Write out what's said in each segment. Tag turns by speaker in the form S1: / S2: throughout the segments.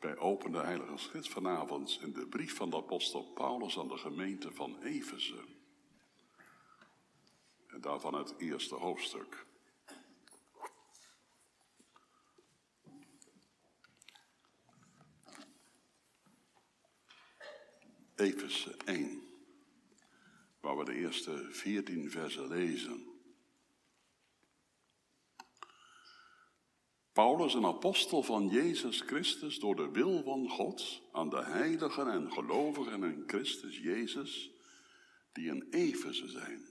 S1: Wij openen de Heilige Schrift vanavond in de brief van de apostel Paulus aan de gemeente van Efeze. En daarvan het eerste hoofdstuk. Efeze 1, waar we de eerste 14 versen lezen. Paulus, een apostel van Jezus Christus, door de wil van God, aan de heiligen en gelovigen in Christus Jezus, die in Efeze zijn.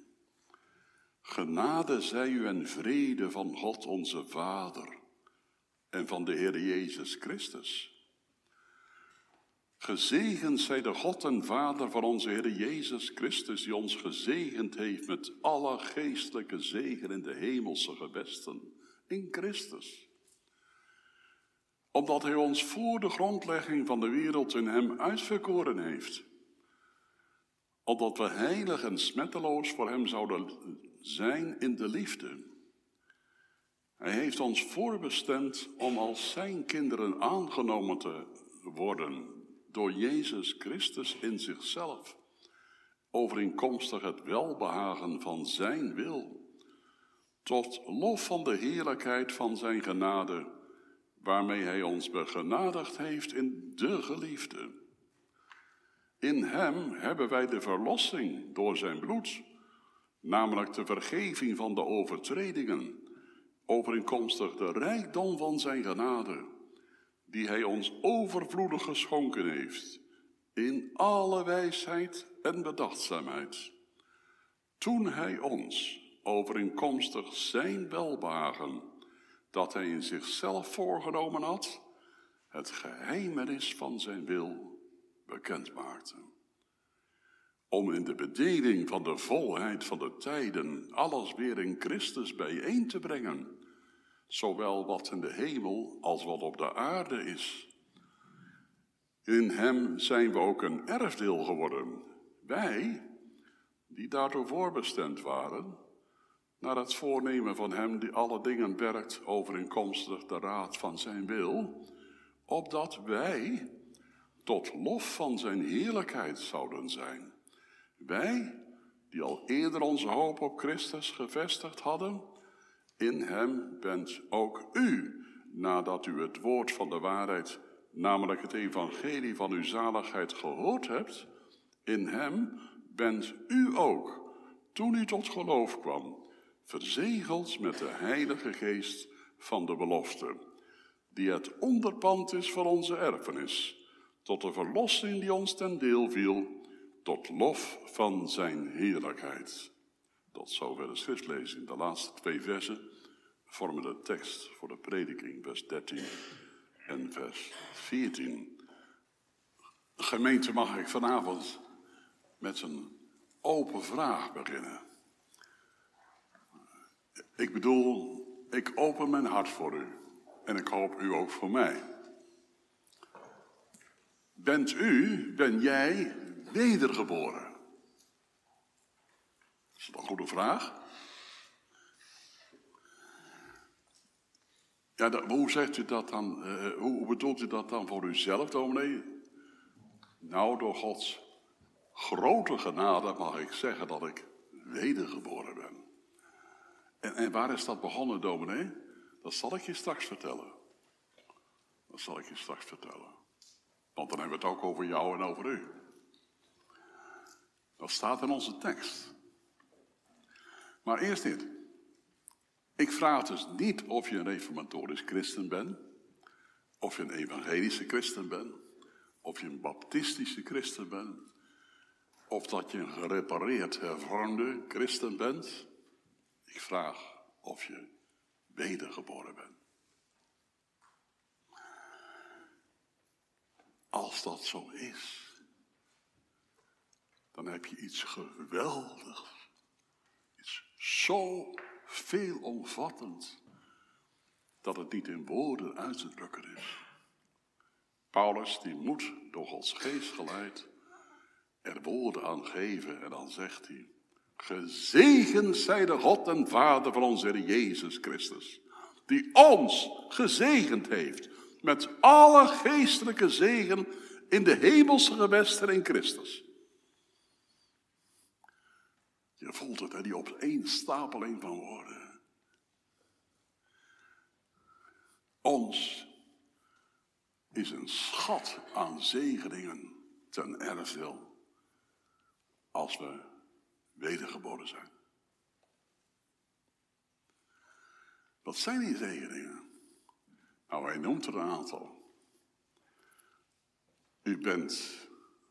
S1: Genade zij u en vrede van God onze Vader en van de Heer Jezus Christus. Gezegend zij de God en Vader van onze Heer Jezus Christus, die ons gezegend heeft met alle geestelijke zegen in de hemelse gewesten, in Christus omdat Hij ons voor de grondlegging van de wereld in Hem uitverkoren heeft. Opdat we heilig en smetteloos voor Hem zouden zijn in de liefde. Hij heeft ons voorbestemd om als Zijn kinderen aangenomen te worden door Jezus Christus in zichzelf, overeenkomstig het welbehagen van Zijn wil, tot lof van de heerlijkheid van Zijn genade waarmee Hij ons begenadigd heeft in de geliefde. In Hem hebben wij de verlossing door Zijn bloed, namelijk de vergeving van de overtredingen, overeenkomstig de rijkdom van Zijn genade, die Hij ons overvloedig geschonken heeft, in alle wijsheid en bedachtzaamheid. Toen Hij ons, overeenkomstig Zijn welbehagen, dat hij in zichzelf voorgenomen had, het geheimenis van zijn wil bekend maakte. Om in de bedeling van de volheid van de tijden alles weer in Christus bijeen te brengen, zowel wat in de hemel als wat op de aarde is. In hem zijn we ook een erfdeel geworden. Wij, die daartoe voorbestemd waren, naar het voornemen van Hem die alle dingen werkt overeenkomstig de raad van Zijn wil, opdat wij tot lof van Zijn heerlijkheid zouden zijn. Wij, die al eerder onze hoop op Christus gevestigd hadden, in Hem bent ook u, nadat u het woord van de waarheid, namelijk het evangelie van uw zaligheid gehoord hebt, in Hem bent u ook, toen u tot geloof kwam, verzegeld met de Heilige Geest van de belofte, die het onderpand is van onze erfenis, tot de verlossing die ons ten deel viel, tot lof van zijn heerlijkheid. Tot zover de schriftlezing. De laatste twee versen vormen de tekst voor de prediking, vers 13 en vers 14. Gemeente, mag ik vanavond met een open vraag beginnen. Ik bedoel, ik open mijn hart voor u. En ik hoop u ook voor mij. Bent u, ben jij wedergeboren? Is dat een goede vraag? Ja, hoe zegt u dat dan? Uh, hoe bedoelt u dat dan voor uzelf, dominee? Nou, door Gods grote genade mag ik zeggen dat ik wedergeboren ben. En, en waar is dat begonnen, dominee? Dat zal ik je straks vertellen. Dat zal ik je straks vertellen. Want dan hebben we het ook over jou en over u. Dat staat in onze tekst. Maar eerst dit. Ik vraag dus niet of je een reformatorisch christen bent, of je een evangelische christen bent, of je een baptistische christen bent, of dat je een gerepareerd hervormde christen bent. Ik vraag of je wedergeboren bent. Als dat zo is, dan heb je iets geweldigs. Iets zo veelomvattend dat het niet in woorden uit te drukken is. Paulus die moet door Gods geest geleid er woorden aan geven en dan zegt hij, Gezegend zij de God en Vader van onze Heer Jezus Christus, die ons gezegend heeft met alle geestelijke zegen in de hemelse gewesten in Christus. Je voelt het, hè, die opeenstapeling van woorden. Ons is een schat aan zegeningen ten erfdeel als we wedergeboren zijn. Wat zijn die zegeningen? Nou, hij noemt er een aantal. U bent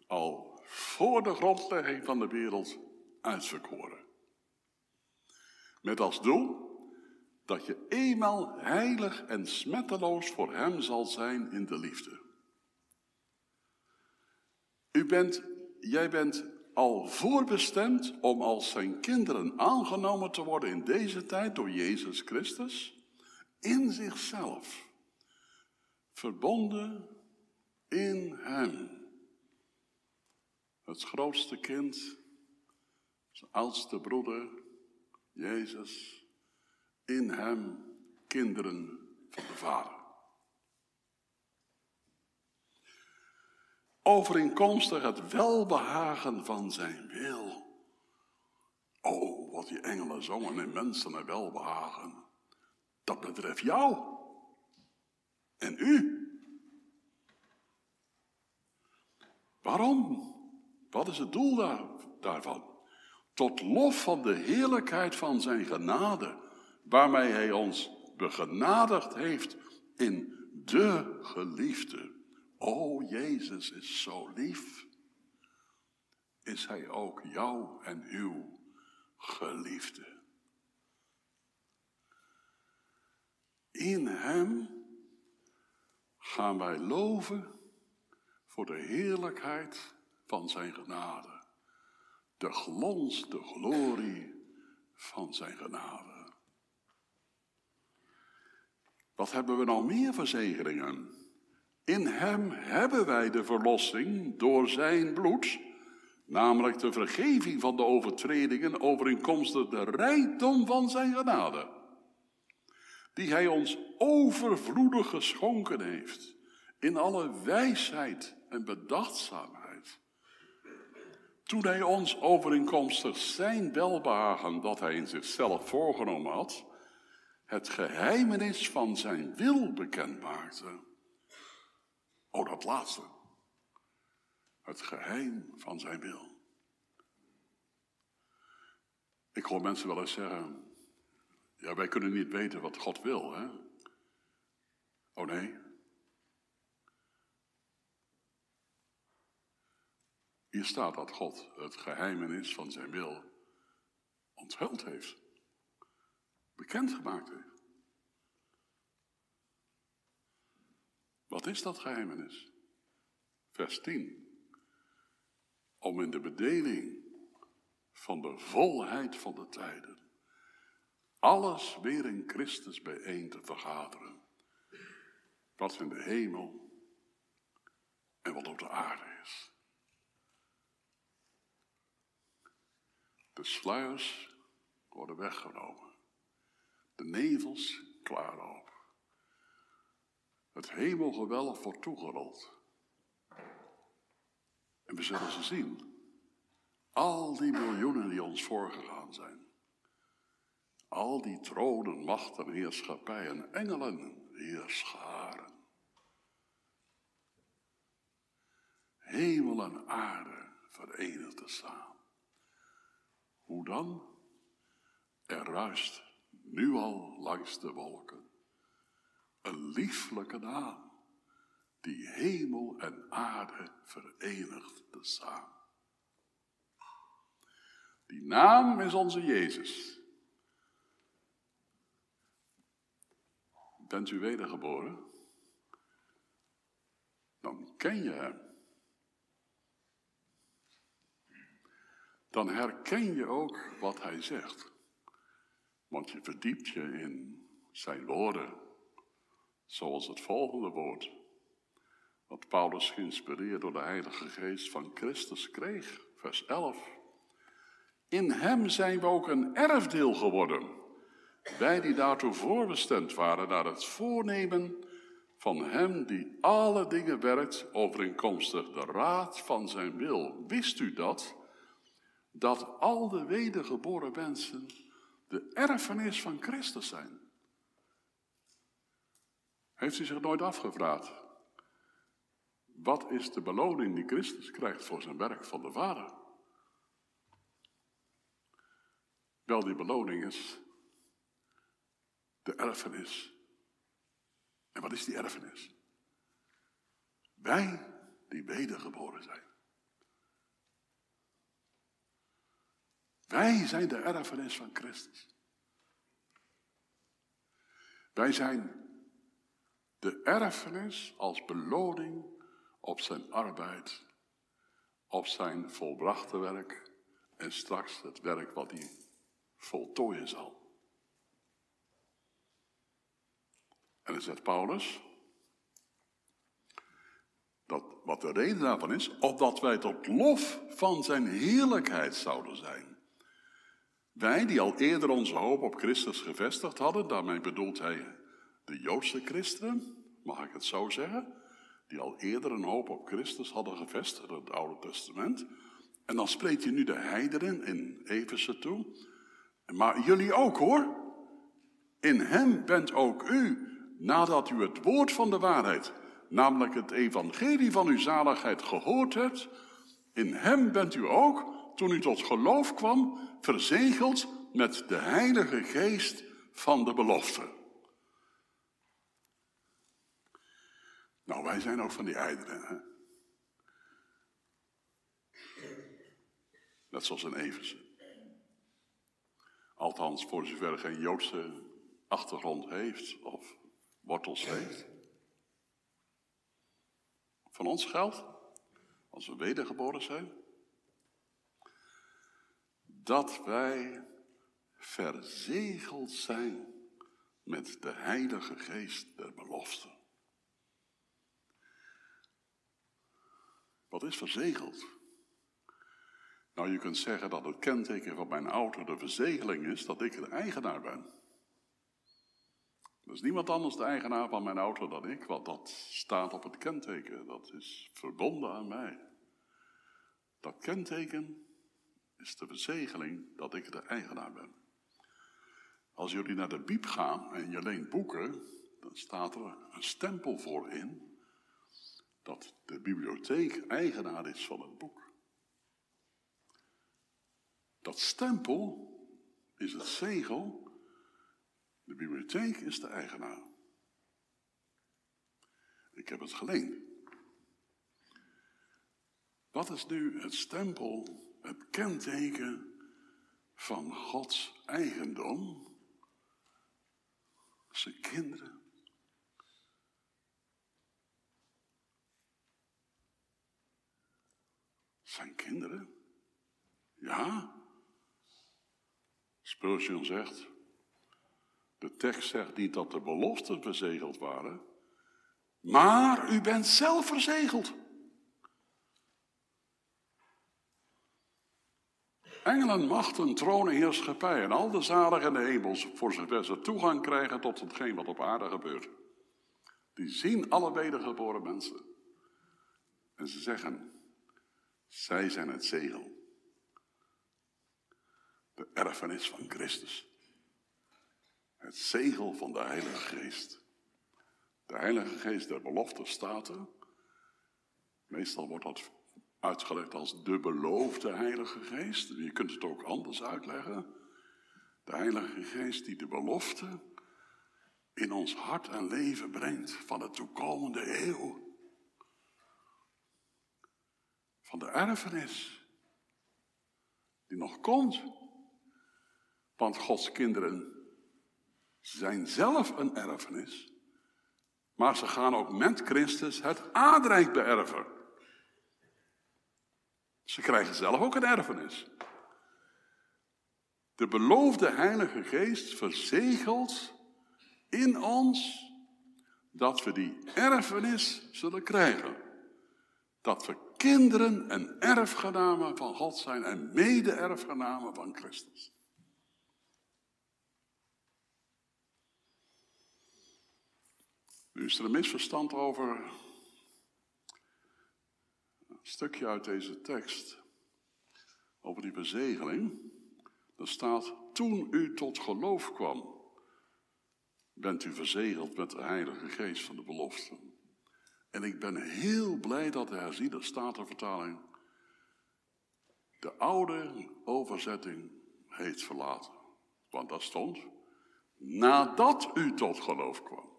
S1: al voor de grondlegging van de wereld uitverkoren. Met als doel dat je eenmaal heilig en smetteloos voor Hem zal zijn in de liefde. U bent, jij bent al voorbestemd om als zijn kinderen aangenomen te worden in deze tijd door Jezus Christus, in zichzelf, verbonden in Hem. Het grootste kind, zijn oudste broeder, Jezus, in Hem kinderen van de Vader. Overeenkomstig het welbehagen van zijn wil. Oh, wat die engelen zongen in mensen en welbehagen. Dat betreft jou en u. Waarom? Wat is het doel daar, daarvan? Tot lof van de heerlijkheid van zijn genade, waarmee hij ons begenadigd heeft in de geliefde. O, Jezus is zo lief. Is Hij ook jou en uw geliefde? In Hem gaan wij loven voor de heerlijkheid van Zijn genade. De glans, de glorie van Zijn genade. Wat hebben we nou meer verzekeringen? In Hem hebben wij de verlossing door Zijn bloed, namelijk de vergeving van de overtredingen overeenkomstig de rijkdom van Zijn genade, die Hij ons overvloedig geschonken heeft in alle wijsheid en bedachtzaamheid. Toen Hij ons overeenkomstig Zijn welbehagen dat Hij in zichzelf voorgenomen had, het geheimenis van Zijn wil bekend maakte Oh, dat laatste. Het geheim van zijn wil. Ik hoor mensen wel eens zeggen, ja, wij kunnen niet weten wat God wil, hè? Oh nee. Hier staat dat God het geheimenis van zijn wil onthuld heeft, bekendgemaakt heeft. Wat is dat geheimenis? Vers 10. Om in de bedeling van de volheid van de tijden alles weer in Christus bijeen te vergaderen. Wat in de hemel en wat op de aarde is. De sluiers worden weggenomen. De nevels klaar op. Het hemelgewelf wordt toegerold. En we zullen ze zien. Al die miljoenen die ons voorgegaan zijn. Al die tronen, machten, heerschappijen, engelen, heerscharen. Hemel en aarde verenigd te staan. Hoe dan? Er ruist nu al langs de wolken een lieflijke naam, die hemel en aarde verenigt te samen. Die naam is onze Jezus. Bent u wedergeboren? Dan ken je Hem. Dan herken je ook wat Hij zegt. Want je verdiept je in Zijn woorden Zoals het volgende woord, wat Paulus geïnspireerd door de Heilige Geest van Christus kreeg, vers 11. In hem zijn we ook een erfdeel geworden, wij die daartoe voorbestemd waren naar het voornemen van hem die alle dingen werkt overeenkomstig de raad van zijn wil. Wist u dat? Dat al de wedergeboren mensen de erfenis van Christus zijn. Heeft u zich nooit afgevraagd? Wat is de beloning die Christus krijgt voor zijn werk van de Vader? Wel, die beloning is de erfenis. En wat is die erfenis? Wij die wedergeboren zijn. Wij zijn de erfenis van Christus. Wij zijn de erfenis als beloning op zijn arbeid, op zijn volbrachte werk en straks het werk wat hij voltooien zal. En dan zegt Paulus, dat, wat de reden daarvan is, opdat wij tot lof van zijn heerlijkheid zouden zijn. Wij die al eerder onze hoop op Christus gevestigd hadden, daarmee bedoelt hij de Joodse christenen, mag ik het zo zeggen, die al eerder een hoop op Christus hadden gevestigd in het Oude Testament. En dan spreekt hij nu de heidenen in Efeze toe. Maar jullie ook hoor. In hem bent ook u, nadat u het woord van de waarheid, namelijk het evangelie van uw zaligheid, gehoord hebt. In hem bent u ook, toen u tot geloof kwam, verzegeld met de Heilige Geest van de belofte. Nou, wij zijn ook van die ijdelen, hè? Net zoals in Eversen. Althans, voor zover geen Joodse achtergrond heeft of wortels heeft. Van ons geldt, als we wedergeboren zijn, dat wij verzegeld zijn met de Heilige Geest der belofte. Wat is verzegeld? Nou, je kunt zeggen dat het kenteken van mijn auto de verzegeling is dat ik de eigenaar ben. Er is niemand anders de eigenaar van mijn auto dan ik, want dat staat op het kenteken. Dat is verbonden aan mij. Dat kenteken is de verzegeling dat ik de eigenaar ben. Als jullie naar de biep gaan en je leent boeken, dan staat er een stempel voor in dat de bibliotheek eigenaar is van het boek. Dat stempel is het zegel de bibliotheek is de eigenaar. Ik heb het geleend. Wat is nu het stempel, het kenteken van Gods eigendom? Zijn kinderen. Zijn kinderen? Ja. Spurgeon zegt, de tekst zegt niet dat de beloften verzegeld waren, maar u bent zelf verzegeld. Engelen, machten, tronen, heerschappij en al de zaligen in de hemels, voor zover ze toegang krijgen tot hetgeen wat op aarde gebeurt. Die zien alle wedergeboren mensen. En ze zeggen, zij zijn het zegel. De erfenis van Christus. Het zegel van de Heilige Geest. De Heilige Geest der belofte staat er. Meestal wordt dat uitgelegd als de beloofde Heilige Geest. Je kunt het ook anders uitleggen. De Heilige Geest die de belofte in ons hart en leven brengt van de toekomende eeuw. Van de erfenis die nog komt. Want Gods kinderen zijn zelf een erfenis, maar ze gaan ook met Christus het aardrijk beërven. Ze krijgen zelf ook een erfenis. De beloofde Heilige Geest verzegelt in ons dat we die erfenis zullen krijgen. Dat we kinderen en erfgenamen van God zijn en mede-erfgenamen van Christus. Nu is er een misverstand over een stukje uit deze tekst, over die bezegeling. Er staat, toen u tot geloof kwam, bent u verzegeld met de Heilige Geest van de belofte. En ik ben heel blij dat de herziende statenvertaling de oude overzetting heeft verlaten. Want daar stond, nadat u tot geloof kwam.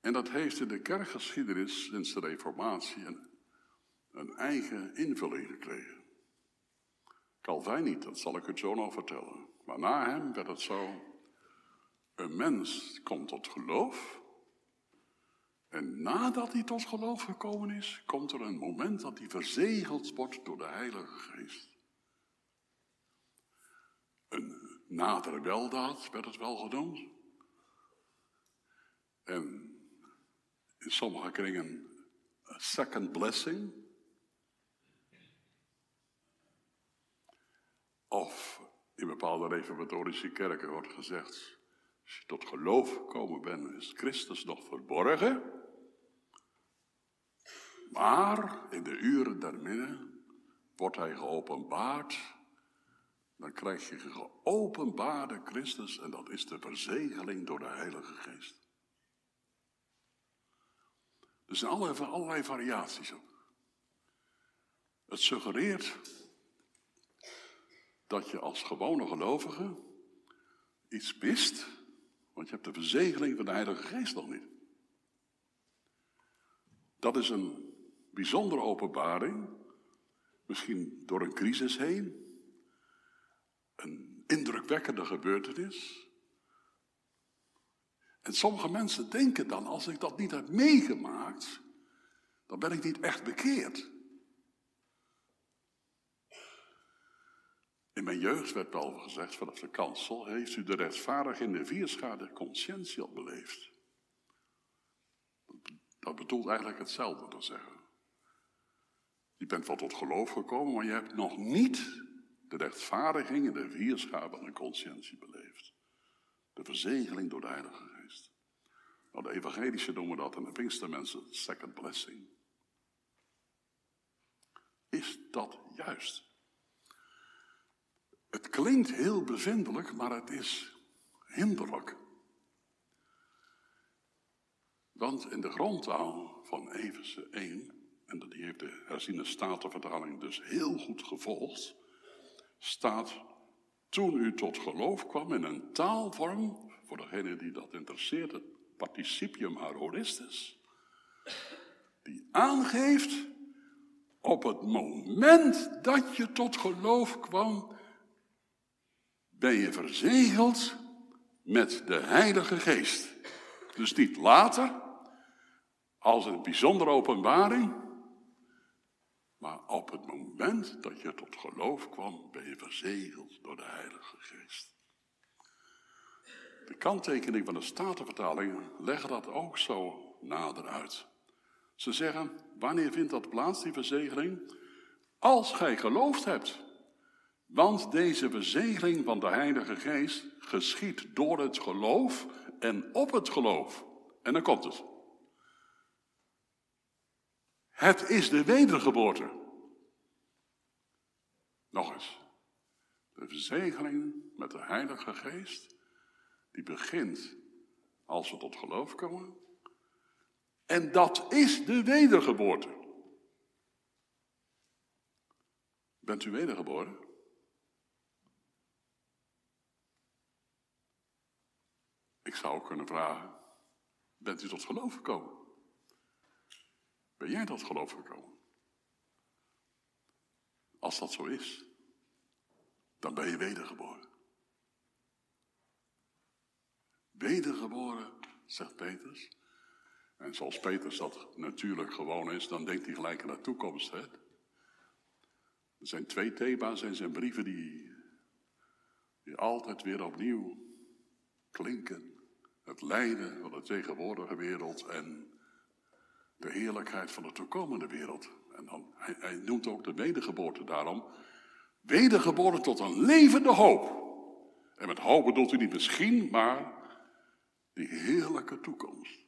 S1: En dat heeft in de kerkgeschiedenis sinds de Reformatie een, een eigen invulling gekregen. Calvijn niet, dat zal ik het zo nog vertellen. Maar na hem werd het zo, een mens komt tot geloof. En nadat hij tot geloof gekomen is, komt er een moment dat hij verzegeld wordt door de Heilige Geest. Een nadere weldaad werd het wel genoemd. En in sommige kringen een second blessing. Of in bepaalde reformatorische kerken wordt gezegd, als je tot geloof gekomen bent, is Christus nog verborgen. Maar in de uren daarmidden wordt hij geopenbaard. Dan krijg je geopenbaarde Christus en dat is de verzegeling door de Heilige Geest. Er zijn allerlei, allerlei variaties op. Het suggereert dat je als gewone gelovige iets mist, want je hebt de verzegeling van de Heilige Geest nog niet. Dat is een bijzondere openbaring, misschien door een crisis heen, een indrukwekkende gebeurtenis. En sommige mensen denken dan, als ik dat niet heb meegemaakt, dan ben ik niet echt bekeerd. In mijn jeugd werd al gezegd vanaf de kansel, heeft u de rechtvaardig in de vierschade conscientie al beleefd? Dat bedoelt eigenlijk hetzelfde te zeggen. Je bent wel tot geloof gekomen, maar je hebt nog niet de rechtvaardiging in de vierschade van de conscientie beleefd. De verzegeling door de Heilige Geest. Nou, de evangelische noemen dat en de Pinkstermensen second blessing. Is dat juist? Het klinkt heel bevindelijk, maar het is hinderlijk. Want in de grondtaal van Everse 1, en die heeft de herziene statenvertaling dus heel goed gevolgd, staat toen u tot geloof kwam in een taalvorm, voor degene die dat interesseert, het participium aoristus, die aangeeft op het moment dat je tot geloof kwam, ben je verzegeld met de Heilige Geest. Dus niet later, als een bijzondere openbaring, maar op het moment dat je tot geloof kwam, ben je verzegeld door de Heilige Geest. De kanttekening van de Statenvertaling leggen dat ook zo nader uit. Ze zeggen, wanneer vindt dat plaats, die verzegeling? Als gij geloofd hebt. Want deze verzegeling van de Heilige Geest geschiet door het geloof en op het geloof. En dan komt het. Het is de wedergeboorte. Nog eens. De verzegeling met de Heilige Geest, die begint als we tot geloof komen. En dat is de wedergeboorte. Bent u wedergeboren? Ik zou kunnen vragen, bent u tot geloof gekomen? Ben jij tot geloof gekomen? Als dat zo is, dan ben je wedergeboren. Wedergeboren, zegt Petrus. En zoals Petrus dat natuurlijk gewoon is, dan denkt hij gelijk aan de toekomst. Hè? Er zijn twee thema's in zijn brieven die, die altijd weer opnieuw klinken. Het lijden van de tegenwoordige wereld en de heerlijkheid van de toekomende wereld. En dan, hij, hij noemt ook de wedergeboorte daarom. Wedergeboren tot een levende hoop. En met hoop bedoelt u niet misschien, maar die heerlijke toekomst.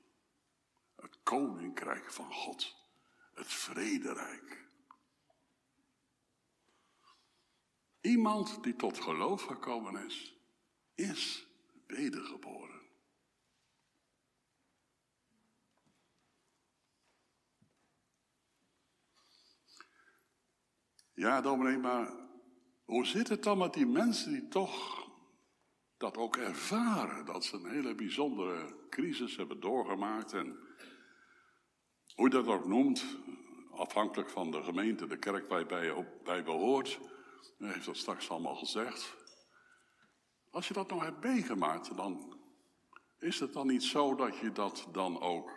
S1: Het koninkrijk van God. Het vrederijk. Iemand die tot geloof gekomen is, is wedergeboren. Ja, dominee, maar hoe zit het dan met die mensen die toch dat ook ervaren? Dat ze een hele bijzondere crisis hebben doorgemaakt en hoe je dat ook noemt, afhankelijk van de gemeente, de kerk waar je bij behoort, heeft dat straks allemaal gezegd. Als je dat nou hebt meegemaakt, dan is het dan niet zo dat je dat dan ook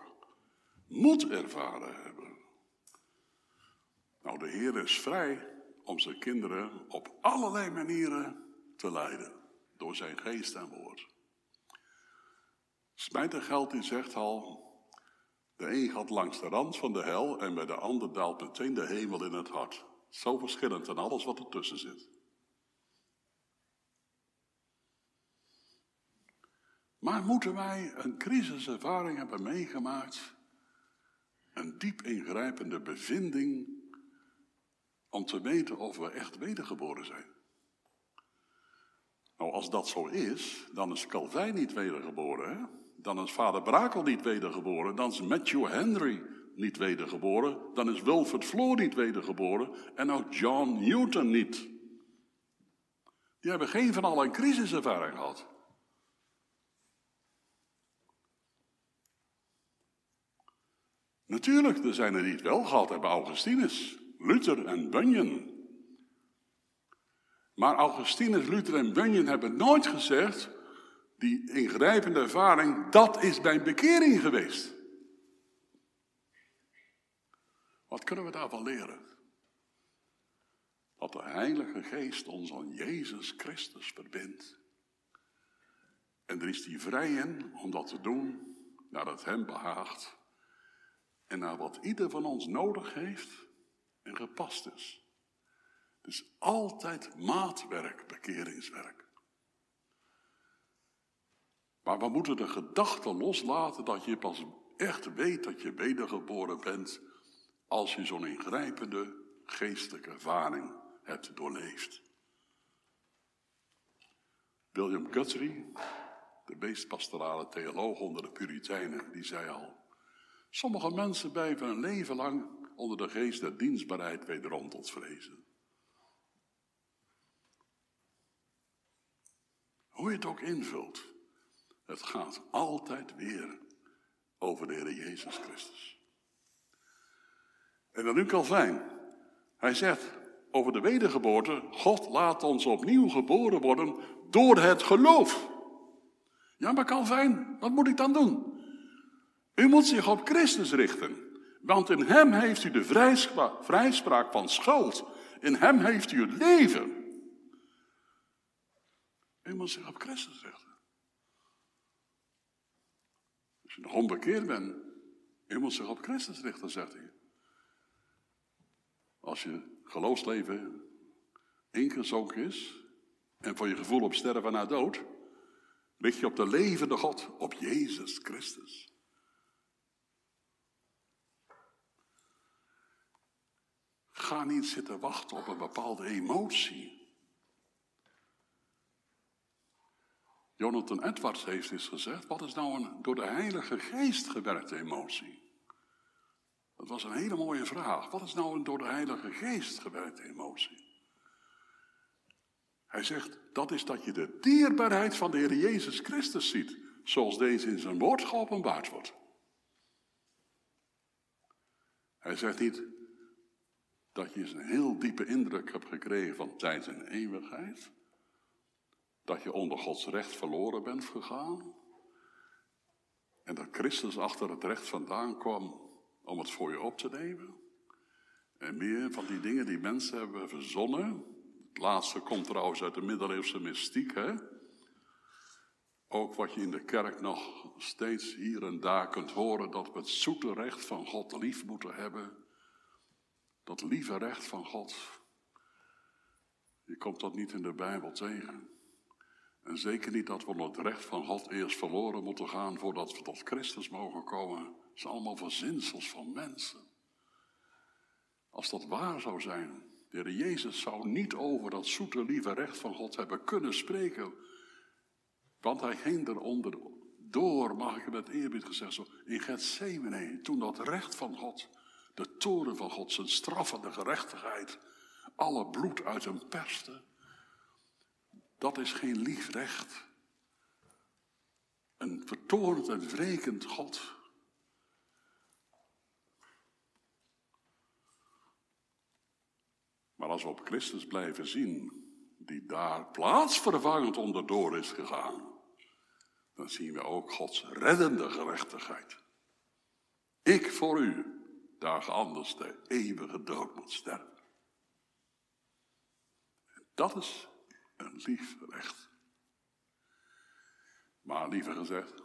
S1: moet ervaren hebben. Nou, de Heer is vrij om zijn kinderen op allerlei manieren te leiden. Door zijn geest en woord. Smijter die zegt al, de een gaat langs de rand van de hel en bij de ander daalt meteen de hemel in het hart. Zo verschillend en alles wat ertussen zit. Maar moeten wij een crisiservaring hebben meegemaakt, een diep ingrijpende bevinding, om te weten of we echt wedergeboren zijn? Nou, als dat zo is, dan is Calvijn niet wedergeboren. Dan is vader Brakel niet wedergeboren. Dan is Matthew Henry niet wedergeboren. Dan is Wilfred Floor niet wedergeboren. En ook John Newton niet. Die hebben geen van allen crisiservaring gehad. Natuurlijk, er zijn er die het wel gehad hebben, Augustinus, Luther en Bunyan. Maar Augustinus, Luther en Bunyan hebben nooit gezegd, die ingrijpende ervaring, dat is mijn bekering geweest. Wat kunnen we daarvan leren? Dat de Heilige Geest ons aan Jezus Christus verbindt. En er is die vrij in om dat te doen naar het Hem behaagt en naar wat ieder van ons nodig heeft en gepast is. Is altijd maatwerk, bekeringswerk. Maar we moeten de gedachte loslaten dat je pas echt weet dat je wedergeboren bent als je zo'n ingrijpende geestelijke ervaring hebt doorleefd. William Guthrie, de meest pastorale theoloog onder de Puritijnen, die zei al: Sommige mensen blijven een leven lang onder de geest der dienstbaarheid wederom tot vrezen. Hoe je het ook invult, het gaat altijd weer over de Heer Jezus Christus. En dan nu Calvijn. Hij zegt over de wedergeboorte, God laat ons opnieuw geboren worden door het geloof. Ja, maar Calvijn, wat moet ik dan doen? U moet zich op Christus richten, want in Hem heeft u de vrijspraak van schuld. In Hem heeft u het leven. Moet zich op Christus richten. Als je nog onbekeerd bent, moet zich op Christus richten, zegt hij. Als je geloofsleven ingezonken is en voor je gevoel op sterven na dood, richt je op de levende God, op Jezus Christus. Ga niet zitten wachten op een bepaalde emotie. Jonathan Edwards heeft eens gezegd: wat is nou een door de Heilige Geest gewerkte emotie? Dat was een hele mooie vraag. Wat is nou een door de Heilige Geest gewerkte emotie? Hij zegt, dat is dat je de dierbaarheid van de Heer Jezus Christus ziet, zoals deze in zijn woord geopenbaard wordt. Hij zegt niet, dat je een heel diepe indruk hebt gekregen van tijd en eeuwigheid. Dat je onder Gods recht verloren bent gegaan. En dat Christus achter het recht vandaan kwam om het voor je op te nemen. En meer van die dingen die mensen hebben verzonnen. Het laatste komt trouwens uit de middeleeuwse mystiek. Hè? Ook wat je in de kerk nog steeds hier en daar kunt horen. Dat we het zoete recht van God lief moeten hebben. Dat lieve recht van God. Je komt dat niet in de Bijbel tegen. En zeker niet dat we het recht van God eerst verloren moeten gaan voordat we tot Christus mogen komen. Het zijn allemaal verzinsels van mensen. Als dat waar zou zijn, de Heer Jezus zou niet over dat zoete lieve recht van God hebben kunnen spreken. Want hij ging eronder door, mag ik met eerbied gezegd zo, in Gethsemane, toen dat recht van God, de toren van God, zijn straffende gerechtigheid, alle bloed uit hem perste. Dat is geen lief recht. Een vertoornd en wrekend God. Maar als we op Christus blijven zien, die daar plaatsvervangend onderdoor is gegaan, dan zien we ook Gods reddende gerechtigheid. Ik voor u, daar anders de eeuwige dood moet sterven. En dat is een lief recht. Maar liever gezegd,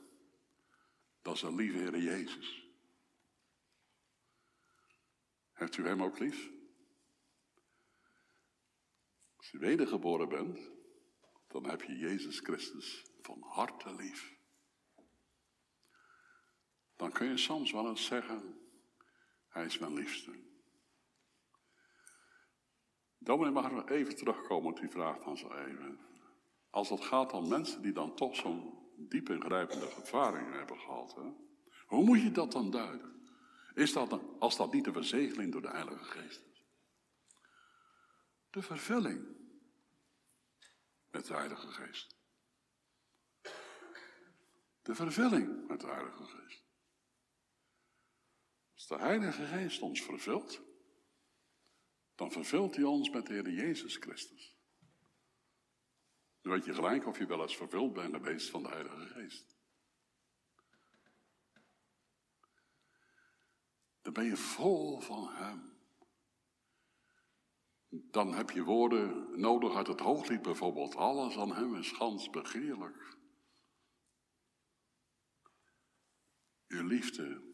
S1: dat is een lieve Heer Jezus. Heeft u hem ook lief? Als je wedergeboren bent, dan heb je Jezus Christus van harte lief. Dan kun je soms wel eens zeggen, hij is mijn liefste. Dominee mag nog even terugkomen op die vraag van zo even. Als het gaat om mensen die dan toch zo'n diep ingrijpende ervaring hebben gehad. Hè? Hoe moet je dat dan duiden? Is dat dan, als dat niet de verzegeling door de Heilige Geest is? De vervulling met de Heilige Geest. De vervulling met de Heilige Geest. Als de Heilige Geest ons vervult, dan vervult hij ons met de Heer Jezus Christus. Dan weet je gelijk of je wel eens vervuld bent geweest van de Heilige Geest. Dan ben je vol van Hem. Dan heb je woorden nodig uit het hooglied bijvoorbeeld. Alles aan Hem is gans begeerlijk. Uw liefde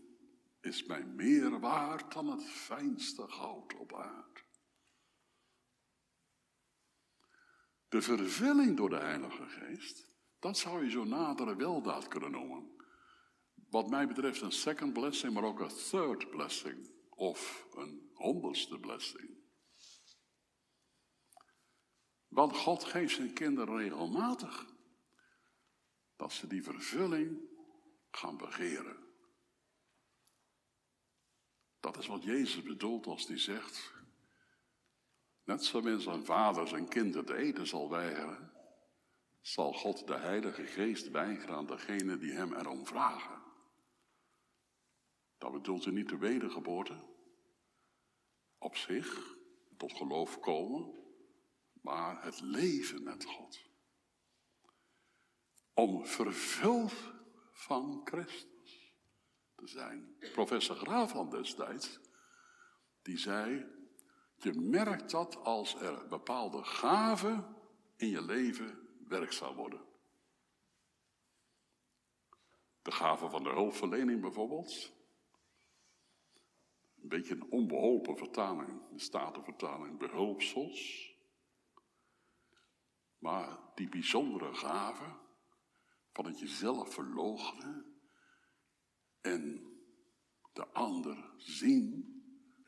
S1: is mij meer waard dan het fijnste goud op aarde. De vervulling door de Heilige Geest, dat zou je zo nadere weldaad kunnen noemen. Wat mij betreft een second blessing, maar ook een third blessing. Of een honderdste blessing. Want God geeft zijn kinderen regelmatig dat ze die vervulling gaan begeren. Dat is wat Jezus bedoelt als hij zegt, net zoals een vader zijn kind het eten zal weigeren, zal God de Heilige Geest weigeren aan degene die hem erom vragen. Dat bedoelt hij niet de wedergeboorte op zich, tot geloof komen, maar het leven met God. Om vervuld van Christus zijn. Professor Graafland destijds, die zei, je merkt dat als er bepaalde gaven in je leven werkzaam worden. De gave van de hulpverlening bijvoorbeeld. Een beetje een onbeholpen vertaling, de statenvertaling, behulpsels. Maar die bijzondere gave van het jezelf verloochenen en de ander zien,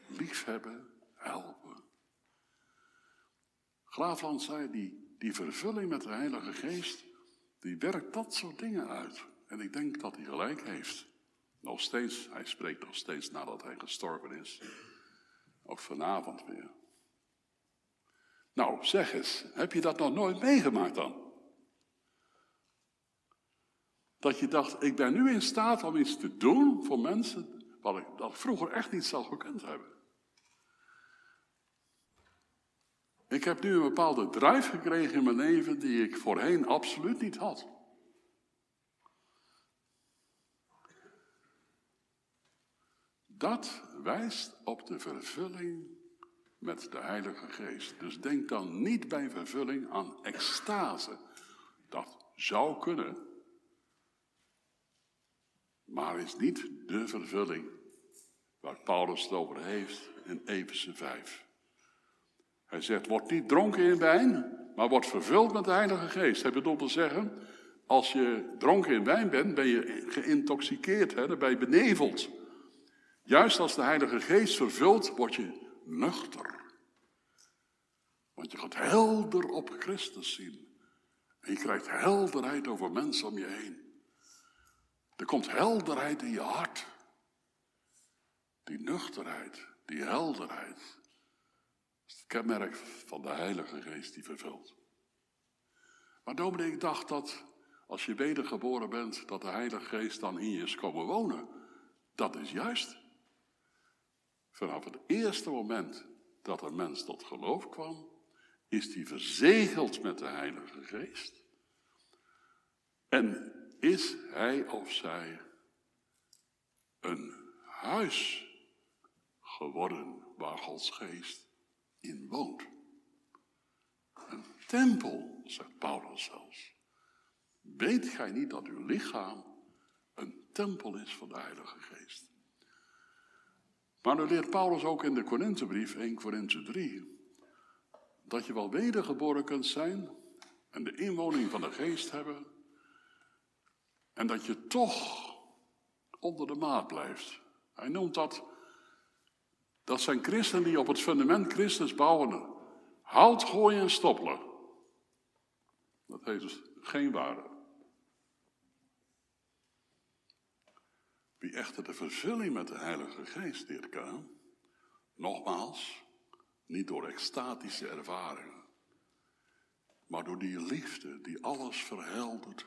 S1: liefhebben, helpen. Graafland zei, die, die vervulling met de Heilige Geest, die werkt dat soort dingen uit. En ik denk dat hij gelijk heeft. Nog steeds, hij spreekt nog steeds nadat hij gestorven is. Ook vanavond weer. Nou, zeg eens, heb je dat nog nooit meegemaakt dan? Dat je dacht, ik ben nu in staat om iets te doen voor mensen wat ik, dat vroeger echt niet zou gekund hebben. Ik heb nu een bepaalde drive gekregen in mijn leven die ik voorheen absoluut niet had. Dat wijst op de vervulling met de Heilige Geest. Dus denk dan niet bij vervulling aan extase. Dat zou kunnen, maar is niet de vervulling waar Paulus het over heeft in Efeze 5. Hij zegt, word niet dronken in wijn, maar wordt vervuld met de Heilige Geest. Hij bedoelt te zeggen, als je dronken in wijn bent, ben je geïntoxiceerd, hè? dan ben je beneveld. Juist als de Heilige Geest vervult, word je nuchter. Want je gaat helder op Christus zien. En je krijgt helderheid over mensen om je heen. Er komt helderheid in je hart. Die nuchterheid, die helderheid. is het kenmerk van de Heilige Geest die vervult. Maar Dominic dacht dat als je wedergeboren bent, dat de Heilige Geest dan in je is komen wonen. Dat is juist. Vanaf het eerste moment dat een mens tot geloof kwam, is die verzegeld met de Heilige Geest. En is hij of zij een huis geworden waar Gods geest in woont. Een tempel, zegt Paulus zelfs. Weet gij niet dat uw lichaam een tempel is van de Heilige Geest? Maar nu leert Paulus ook in de Korinthebrief, 1 Korinthe 3, dat je wel wedergeboren kunt zijn en de inwoning van de geest hebben, en dat je toch onder de maat blijft. Hij noemt dat, dat zijn christenen die op het fundament Christus bouwen, hout gooien en stoppelen. Dat heeft dus geen waarde. Wie echter de vervulling met de Heilige Geest leert kennen, nogmaals, niet door extatische ervaringen, maar door die liefde die alles verheldert,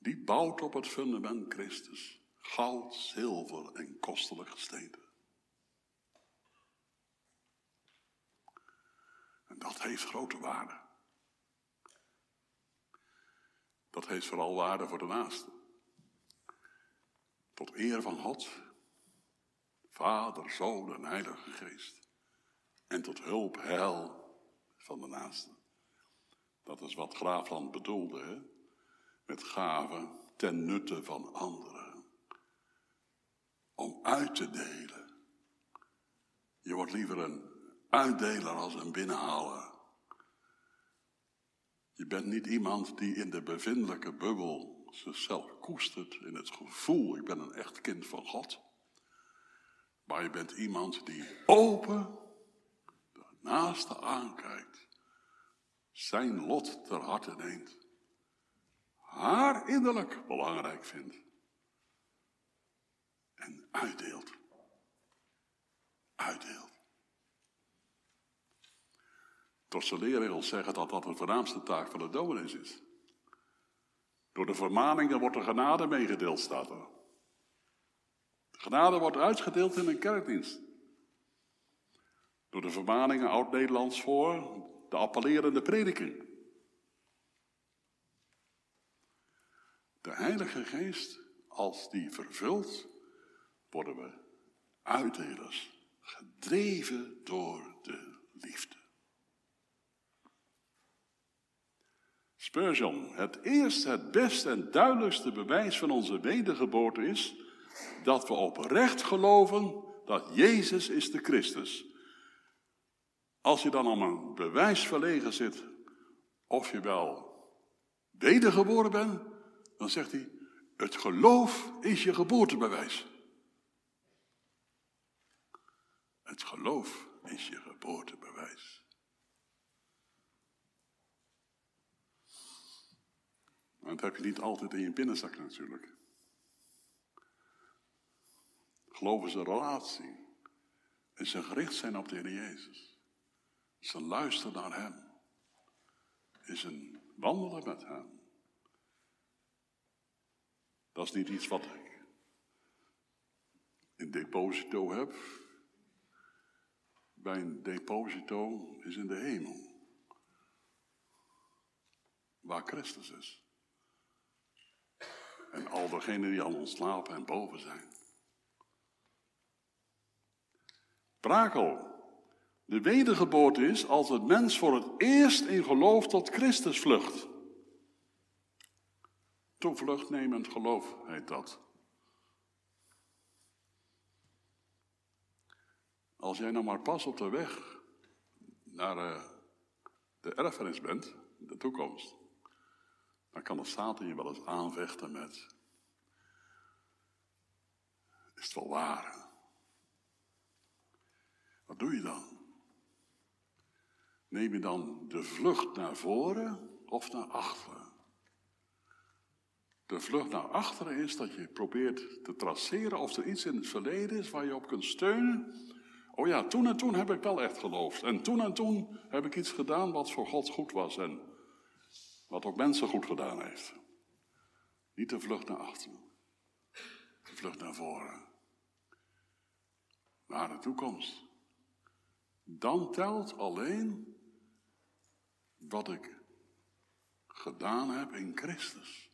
S1: die bouwt op het fundament Christus, goud, zilver en kostelijk gesteenten. En dat heeft grote waarde. Dat heeft vooral waarde voor de naaste. Tot eer van God, Vader, Zoon en Heilige Geest. En tot hulp, heil van de naaste. Dat is wat Graafland bedoelde, hè? Met gaven ten nutte van anderen. Om uit te delen. Je wordt liever een uitdeler als een binnenhaler. Je bent niet iemand die in de bevindelijke bubbel zichzelf koestert in het gevoel, ik ben een echt kind van God. Maar je bent iemand die open de aankijkt, zijn lot ter harte neemt, haar innerlijk belangrijk vindt en uitdeelt. Uitdeelt. Tot leerregels zeggen dat dat de voornaamste taak van de dominees is. Door de vermaningen wordt de genade meegedeeld, staat er. De genade wordt uitgedeeld in een kerkdienst. Door de vermaningen oud-Nederlands voor de appellerende prediking. De Heilige Geest, als die vervult, worden we uitdelers, gedreven door de liefde. Spurgeon, het eerste, het beste en duidelijkste bewijs van onze wedergeboorte is dat we oprecht geloven dat Jezus is de Christus. Als je dan om een bewijs verlegen zit of je wel wedergeboren bent, dan zegt hij, het geloof is je geboortebewijs. Het geloof is je geboortebewijs. Maar dat heb je niet altijd in je binnenzak natuurlijk. Geloof is een relatie. En ze gericht zijn op de Heer Jezus. Ze luisteren naar Hem. Is een wandelen met Hem. Dat is niet iets wat ik in deposito heb. Bij een deposito is in de hemel. Waar Christus is. En al degenen die al ontslapen en boven zijn. Brakel. De wedergeboorte is als het mens voor het eerst in geloof tot Christus vlucht. Toevluchtnemend geloof heet dat. Als jij nou maar pas op de weg naar uh, de erfenis bent, de toekomst, dan kan de Satan je wel eens aanvechten met, is het wel waar? Wat doe je dan? Neem je dan de vlucht naar voren of naar achteren? De vlucht naar achteren is dat je probeert te traceren of er iets in het verleden is waar je op kunt steunen. Oh ja, toen en toen heb ik wel echt geloofd. En toen en toen heb ik iets gedaan wat voor God goed was en wat ook mensen goed gedaan heeft. Niet de vlucht naar achteren, de vlucht naar voren, naar de toekomst. Dan telt alleen wat ik gedaan heb in Christus.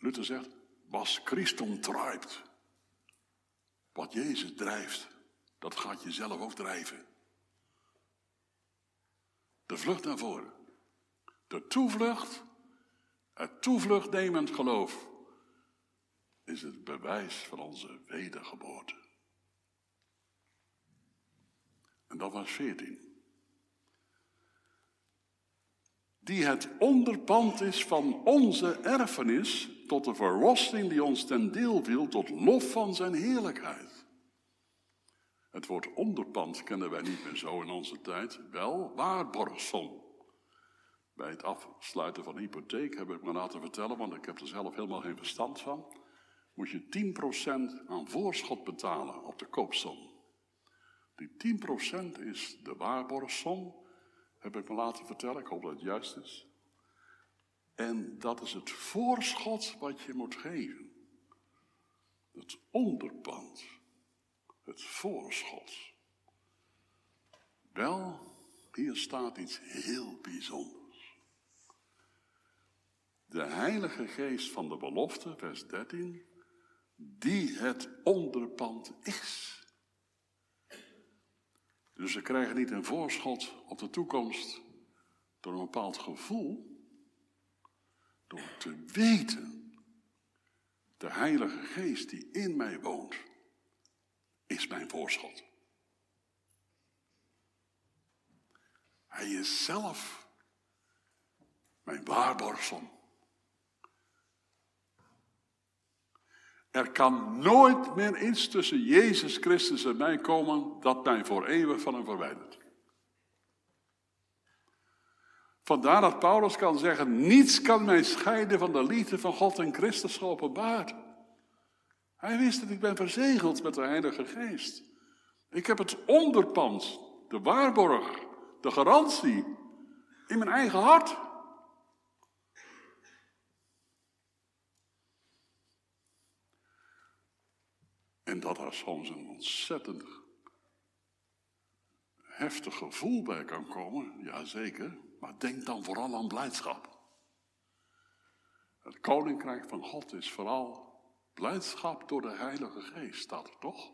S1: Luther zegt, was Christum treibt. Wat Jezus drijft, dat gaat je zelf ook drijven. De vlucht naar voren. De toevlucht, het toevlucht nemend geloof, is het bewijs van onze wedergeboorte. En dat was 14. Die het onderpand is van onze erfenis tot de verlossing die ons ten deel viel, tot lof van zijn heerlijkheid. Het woord onderpand kennen wij niet meer zo in onze tijd, wel waarborgsom. Bij het afsluiten van hypotheek heb ik me laten vertellen, want ik heb er zelf helemaal geen verstand van, moet je 10% aan voorschot betalen op de koopsom. Die 10% is de waarborgsom, heb ik me laten vertellen, ik hoop dat het juist is. En dat is het voorschot wat je moet geven. Het onderpand. Het voorschot. Wel, hier staat iets heel bijzonders. De Heilige Geest van de belofte, vers 13, die het onderpand is. Dus ze krijgen niet een voorschot op de toekomst door een bepaald gevoel, door te weten, de Heilige Geest die in mij woont, is mijn voorschot. Hij is zelf mijn waarborgsel. Er kan nooit meer iets tussen Jezus Christus en mij komen dat mij voor eeuwig van hem verwijdert. Vandaar dat Paulus kan zeggen, niets kan mij scheiden van de liefde van God en Christus geopenbaard. Hij wist dat ik ben verzegeld met de Heilige Geest. Ik heb het onderpand, de waarborg, de garantie in mijn eigen hart. En dat er soms een ontzettend heftig gevoel bij kan komen, ja zeker, maar denk dan vooral aan blijdschap. Het koninkrijk van God is vooral blijdschap door de Heilige Geest, staat er toch?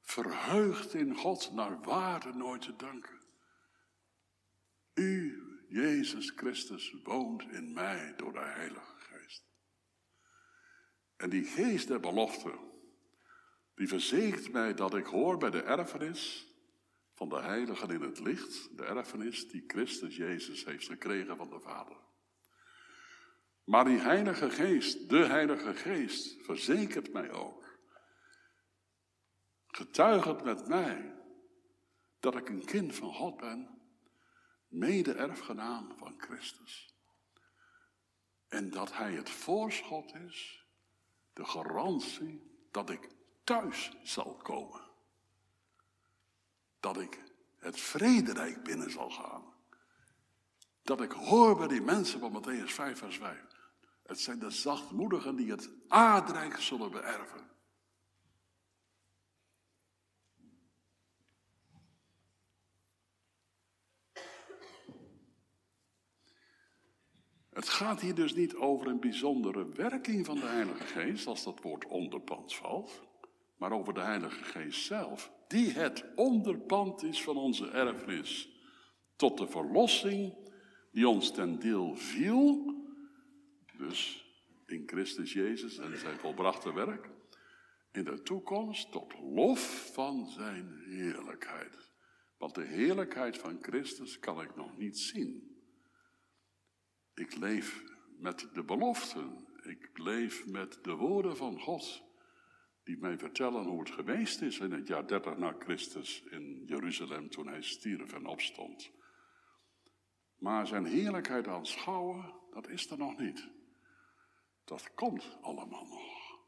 S1: Verheugd in God naar waarde nooit te danken. U, Jezus Christus, woont in mij door de Heilige Geest. En die geest der belofte, die verzekert mij dat ik hoor bij de erfenis van de heiligen in het licht, de erfenis die Christus Jezus heeft gekregen van de Vader. Maar die Heilige Geest, de Heilige Geest, verzekert mij ook, getuigend met mij, dat ik een kind van God ben, mede-erfgenaam van Christus. En dat Hij het voorschot is, de garantie dat ik thuis zal komen. Dat ik het vrederijk binnen zal gaan. Dat ik hoor bij die mensen van Matthäus 5 vers 5. Het zijn de zachtmoedigen die het aardrijk zullen beërven. Het gaat hier dus niet over een bijzondere werking van de Heilige Geest, als dat woord onderpand valt, maar over de Heilige Geest zelf, die het onderpand is van onze erfenis, tot de verlossing die ons ten deel viel, dus in Christus Jezus en zijn volbrachte werk, in de toekomst tot lof van zijn heerlijkheid. Want de heerlijkheid van Christus kan ik nog niet zien. Ik leef met de beloften. Ik leef met de woorden van God. Die mij vertellen hoe het geweest is in het jaar 30 na Christus in Jeruzalem toen hij stierf en opstond. Maar zijn heerlijkheid aanschouwen, dat is er nog niet. Dat komt allemaal nog.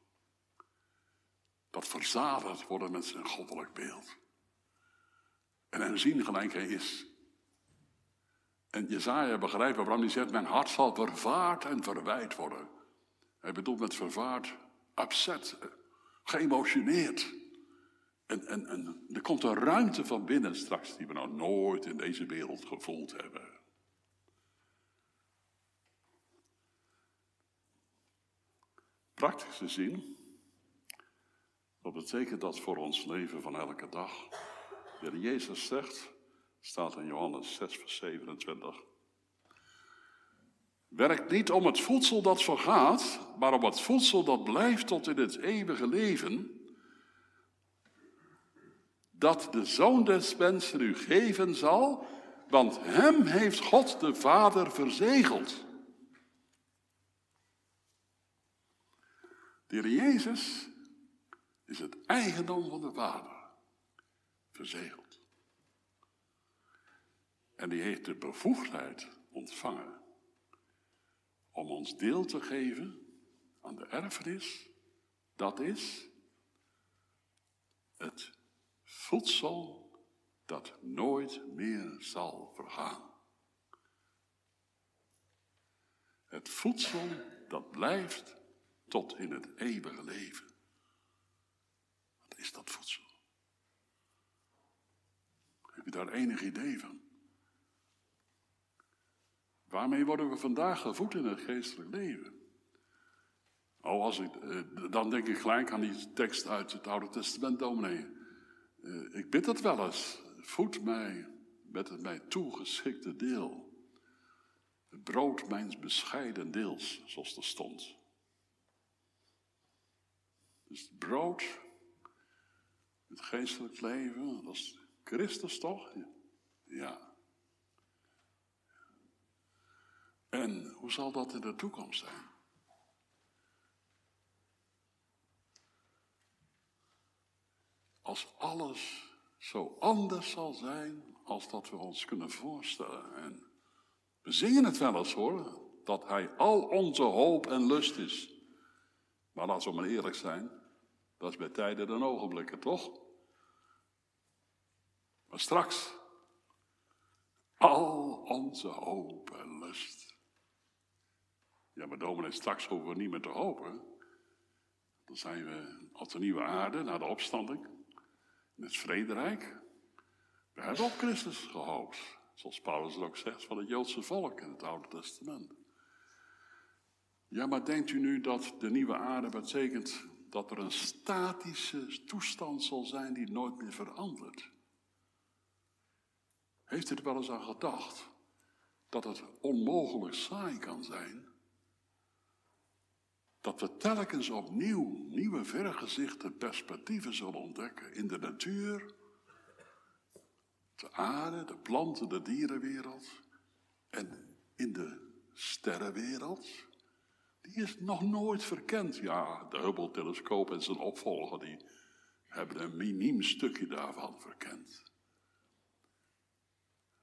S1: Dat verzadigd worden met zijn goddelijk beeld. En hem zien gelijk hij is. En Jezaja begrijpt waarom hij zegt, mijn hart zal vervaard en verwijt worden. Hij bedoelt met vervaard, upset, geëmotioneerd. En, en, en er komt een ruimte van binnen straks die we nog nooit in deze wereld gevoeld hebben. Praktisch gezien, wat betekent dat voor ons leven van elke dag? De Jezus zegt, staat in Johannes 6, vers 27. Werk niet om het voedsel dat vergaat, maar om het voedsel dat blijft tot in het eeuwige leven, dat de Zoon des Mensen u geven zal, want hem heeft God de Vader verzegeld. De Heer Jezus is het eigendom van de Vader, verzegeld. En die heeft de bevoegdheid ontvangen om ons deel te geven aan de erfenis. Dat is het voedsel dat nooit meer zal vergaan. Het voedsel dat blijft tot in het eeuwige leven. Wat is dat voedsel? Heb je daar enig idee van? Waarmee worden we vandaag gevoed in het geestelijk leven? Oh, als ik, eh, dan denk ik gelijk aan die tekst uit het Oude Testament, dominee. Eh, ik bid het wel eens. Voed mij met het mij toegeschikte deel. Het brood mijns bescheiden deels, zoals er stond. Dus het brood, het geestelijk leven, dat is Christus toch? Ja. En hoe zal dat in de toekomst zijn? Als alles zo anders zal zijn als dat we ons kunnen voorstellen. En we zingen het wel eens hoor, dat Hij al onze hoop en lust is. Maar laten we maar eerlijk zijn, dat is bij tijden en ogenblikken, toch? Maar straks, al onze hoop en lust. Ja, maar dominee, straks hoeven we niet meer te hopen. Dan zijn we op de nieuwe aarde, na de opstanding, in het vrederijk. We hebben op Christus gehoopt. Zoals Paulus er ook zegt van het Joodse volk in het Oude Testament. Ja, maar denkt u nu dat de nieuwe aarde betekent dat er een statische toestand zal zijn die nooit meer verandert? Heeft u er wel eens aan gedacht dat het onmogelijk saai kan zijn? Dat we telkens opnieuw nieuwe vergezichten, perspectieven zullen ontdekken in de natuur, de aarde, de planten, de dierenwereld en in de sterrenwereld. Die is nog nooit verkend. Ja, de Hubble-telescoop en zijn opvolger die hebben een miniem stukje daarvan verkend.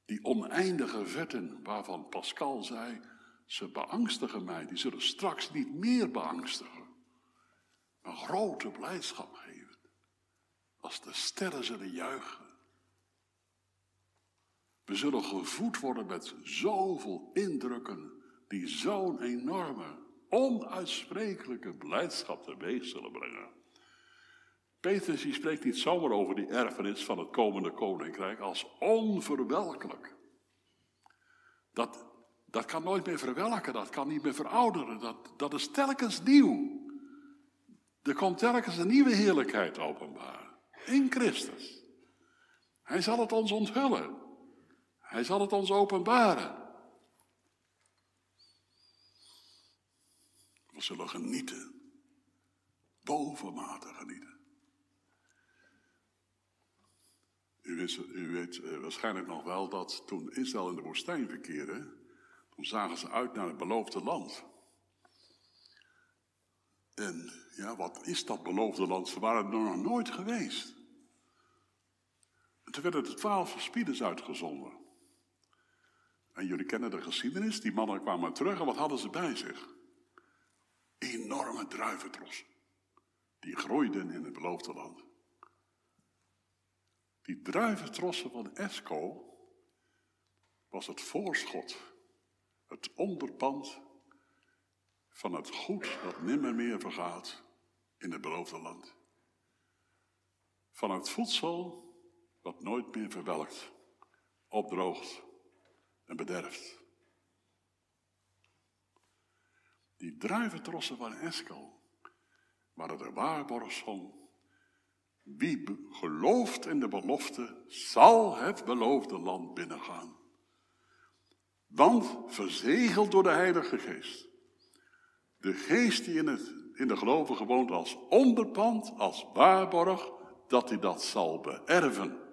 S1: Die oneindige vetten waarvan Pascal zei, ze beangstigen mij, die zullen straks niet meer beangstigen. Maar grote blijdschap geven. Als de sterren zullen juichen. We zullen gevoed worden met zoveel indrukken die zo'n enorme, onuitsprekelijke blijdschap teweeg zullen brengen. Petrus die spreekt niet zomaar over die erfenis van het komende koninkrijk als onverwelkelijk. Dat dat kan nooit meer verwelken, dat kan niet meer verouderen. Dat, dat is telkens nieuw. Er komt telkens een nieuwe heerlijkheid openbaar. In Christus. Hij zal het ons onthullen. Hij zal het ons openbaren. We zullen genieten. bovenmate genieten. U, wist, u weet eh, waarschijnlijk nog wel dat toen Israël in de woestijn verkeerde, toen zagen ze uit naar het beloofde land. En ja, wat is dat beloofde land? Ze waren er nog nooit geweest. En toen werden er twaalf verspieders uitgezonden. En jullie kennen de geschiedenis, die mannen kwamen terug en wat hadden ze bij zich? Enorme druiventrossen. Die groeiden in het beloofde land. Die druiventrossen van Esco was het voorschot, het onderpand van het goed dat nimmer meer vergaat in het beloofde land. Van het voedsel wat nooit meer verwelkt, opdroogt en bederft. Die druiventrossen van Eskel waren de waarborg van wie gelooft in de belofte, zal het beloofde land binnengaan. Want verzegeld door de Heilige Geest. De geest die in, het, in de gelovigen woont als onderpand, als waarborg, dat hij dat zal beërven.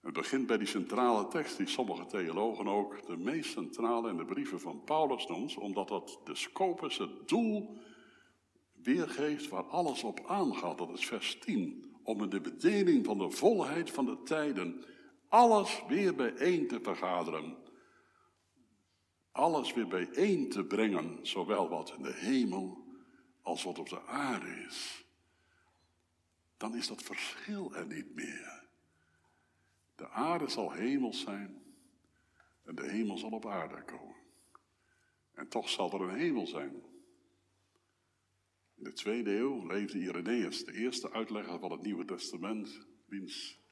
S1: Het begint bij die centrale tekst die sommige theologen ook de meest centrale in de brieven van Paulus noemt, omdat dat de scopus, het doel, weergeeft waar alles op aangaat. Dat is vers 10. Om in de bedeling van de volheid van de tijden alles weer bijeen te vergaderen. Alles weer bijeen te brengen, zowel wat in de hemel als wat op de aarde is. Dan is dat verschil er niet meer. De aarde zal hemel zijn en de hemel zal op aarde komen. En toch zal er een hemel zijn. In de tweede eeuw leefde Irenaeus, de eerste uitlegger van het Nieuwe Testament, wiens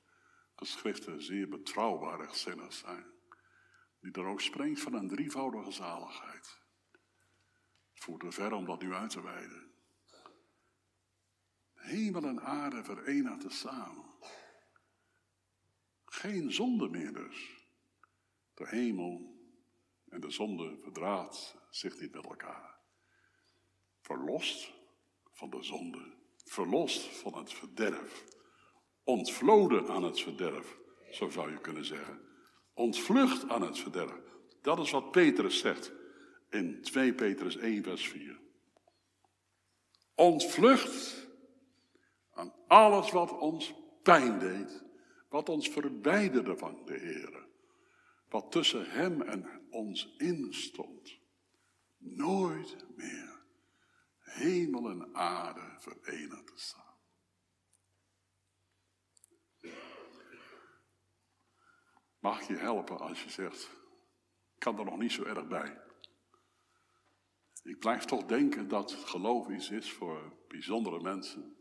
S1: geschriften zeer betrouwbare gezinnen zijn. Die er ook spreekt van een drievoudige zaligheid. Het voert te ver om dat nu uit te wijden. Hemel en aarde verenigden samen. Geen zonde meer dus. De hemel en de zonde verdraagt zich niet met elkaar. Verlost van de zonde, verlost van het verderf, ontvloden aan het verderf, zo zou je kunnen zeggen. Ontvlucht aan het verderf. Dat is wat Petrus zegt in 2 Petrus 1, vers 4. Ontvlucht aan alles wat ons pijn deed wat ons verwijderde van de Heer. Wat tussen Hem en ons instond. Nooit meer hemel en aarde verenigd te staan. Mag je helpen als je zegt, ik kan er nog niet zo erg bij. Ik blijf toch denken dat geloof iets is voor bijzondere mensen.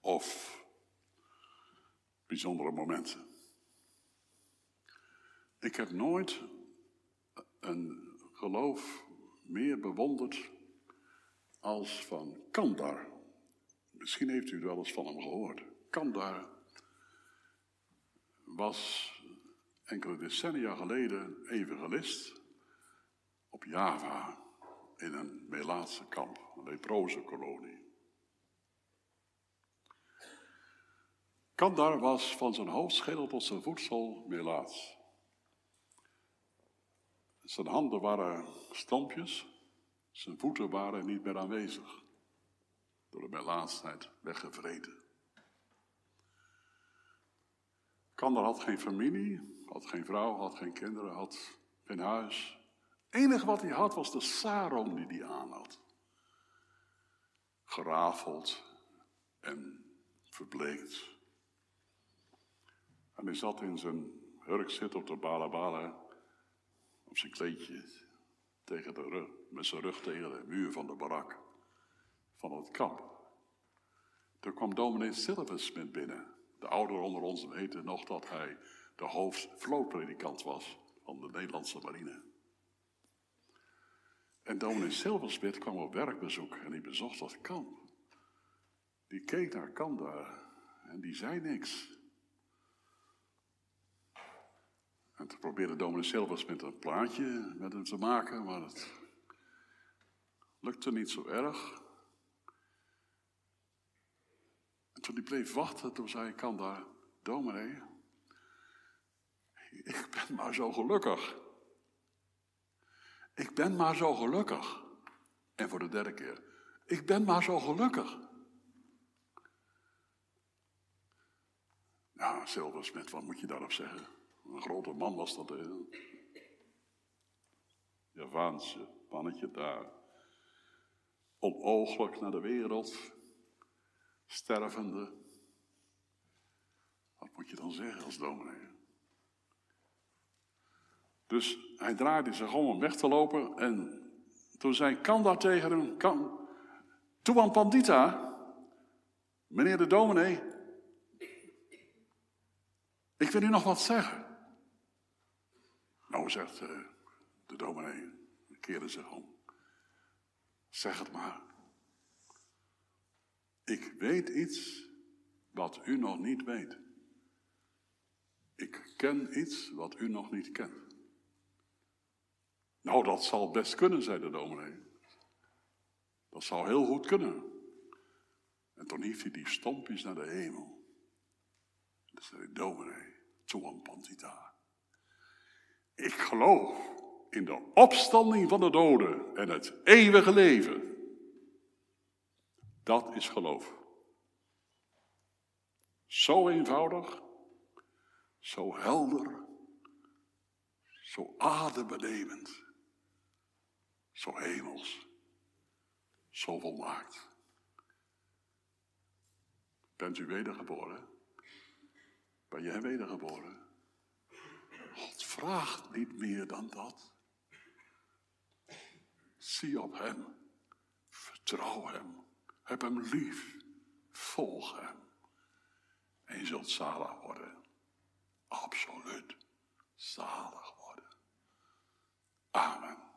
S1: Of bijzondere momenten. Ik heb nooit een geloof meer bewonderd als van Kandar. Misschien heeft u wel eens van hem gehoord. Kandar was enkele decennia geleden evangelist op Java in een Melaatse kamp, een leproze kolonie. Kandar was van zijn hoofdschedel tot zijn voedsel melaats. Zijn handen waren stampjes, zijn voeten waren niet meer aanwezig. Door de melaatsheid weggevreten. Kandar had geen familie, had geen vrouw, had geen kinderen, had geen huis. Het enige wat hij had was de sarong die hij aan had. Gerafeld en verbleekt. En hij zat in zijn hurk zit op de balabala, op zijn kleedje, tegen de rug, met zijn rug tegen de muur van de barak, van het kamp. Toen kwam dominee Silversmith binnen. De ouderen onder ons weten nog dat hij de hoofdvlootpredikant was van de Nederlandse marine. En dominee Silversmith kwam op werkbezoek en die bezocht dat kamp. Die keek naar Kanda en die zei niks. En toen probeerde dominee Silvers met een plaatje met hem te maken, maar het Lukte niet zo erg. En toen hij bleef wachten, toen zei ik, kan daar, dominee, ik ben maar zo gelukkig. Ik ben maar zo gelukkig. En voor de derde keer, ik ben maar zo gelukkig. Ja, Silversmith, wat moet je daarop zeggen? Een grote man was dat. Hè? Javaanse mannetje daar. Onooglijk naar de wereld. Stervende. Wat moet je dan zeggen als dominee? Dus hij draaide zich om om weg te lopen. En toen zei Kanda tegen hem: kan, Tuan Pandita, meneer de dominee, ik wil u nog wat zeggen. Nou, zegt uh, de dominee, keerde zich om. Zeg het maar. Ik weet iets wat u nog niet weet. Ik ken iets wat u nog niet kent. Nou, dat zal best kunnen, zei de dominee. Dat zou heel goed kunnen. En toen hief hij die stompjes naar de hemel. En toen zei de dominee, Tuan Pantita. Ik geloof in de opstanding van de doden en het eeuwige leven. Dat is geloof. Zo eenvoudig, zo helder, zo adembenemend, zo hemels, zo volmaakt. Bent u wedergeboren? Ben jij wedergeboren? God vraagt niet meer dan dat. Zie op Hem, vertrouw Hem, heb Hem lief, volg Hem. En je zult zalig worden. Absoluut zalig worden. Amen.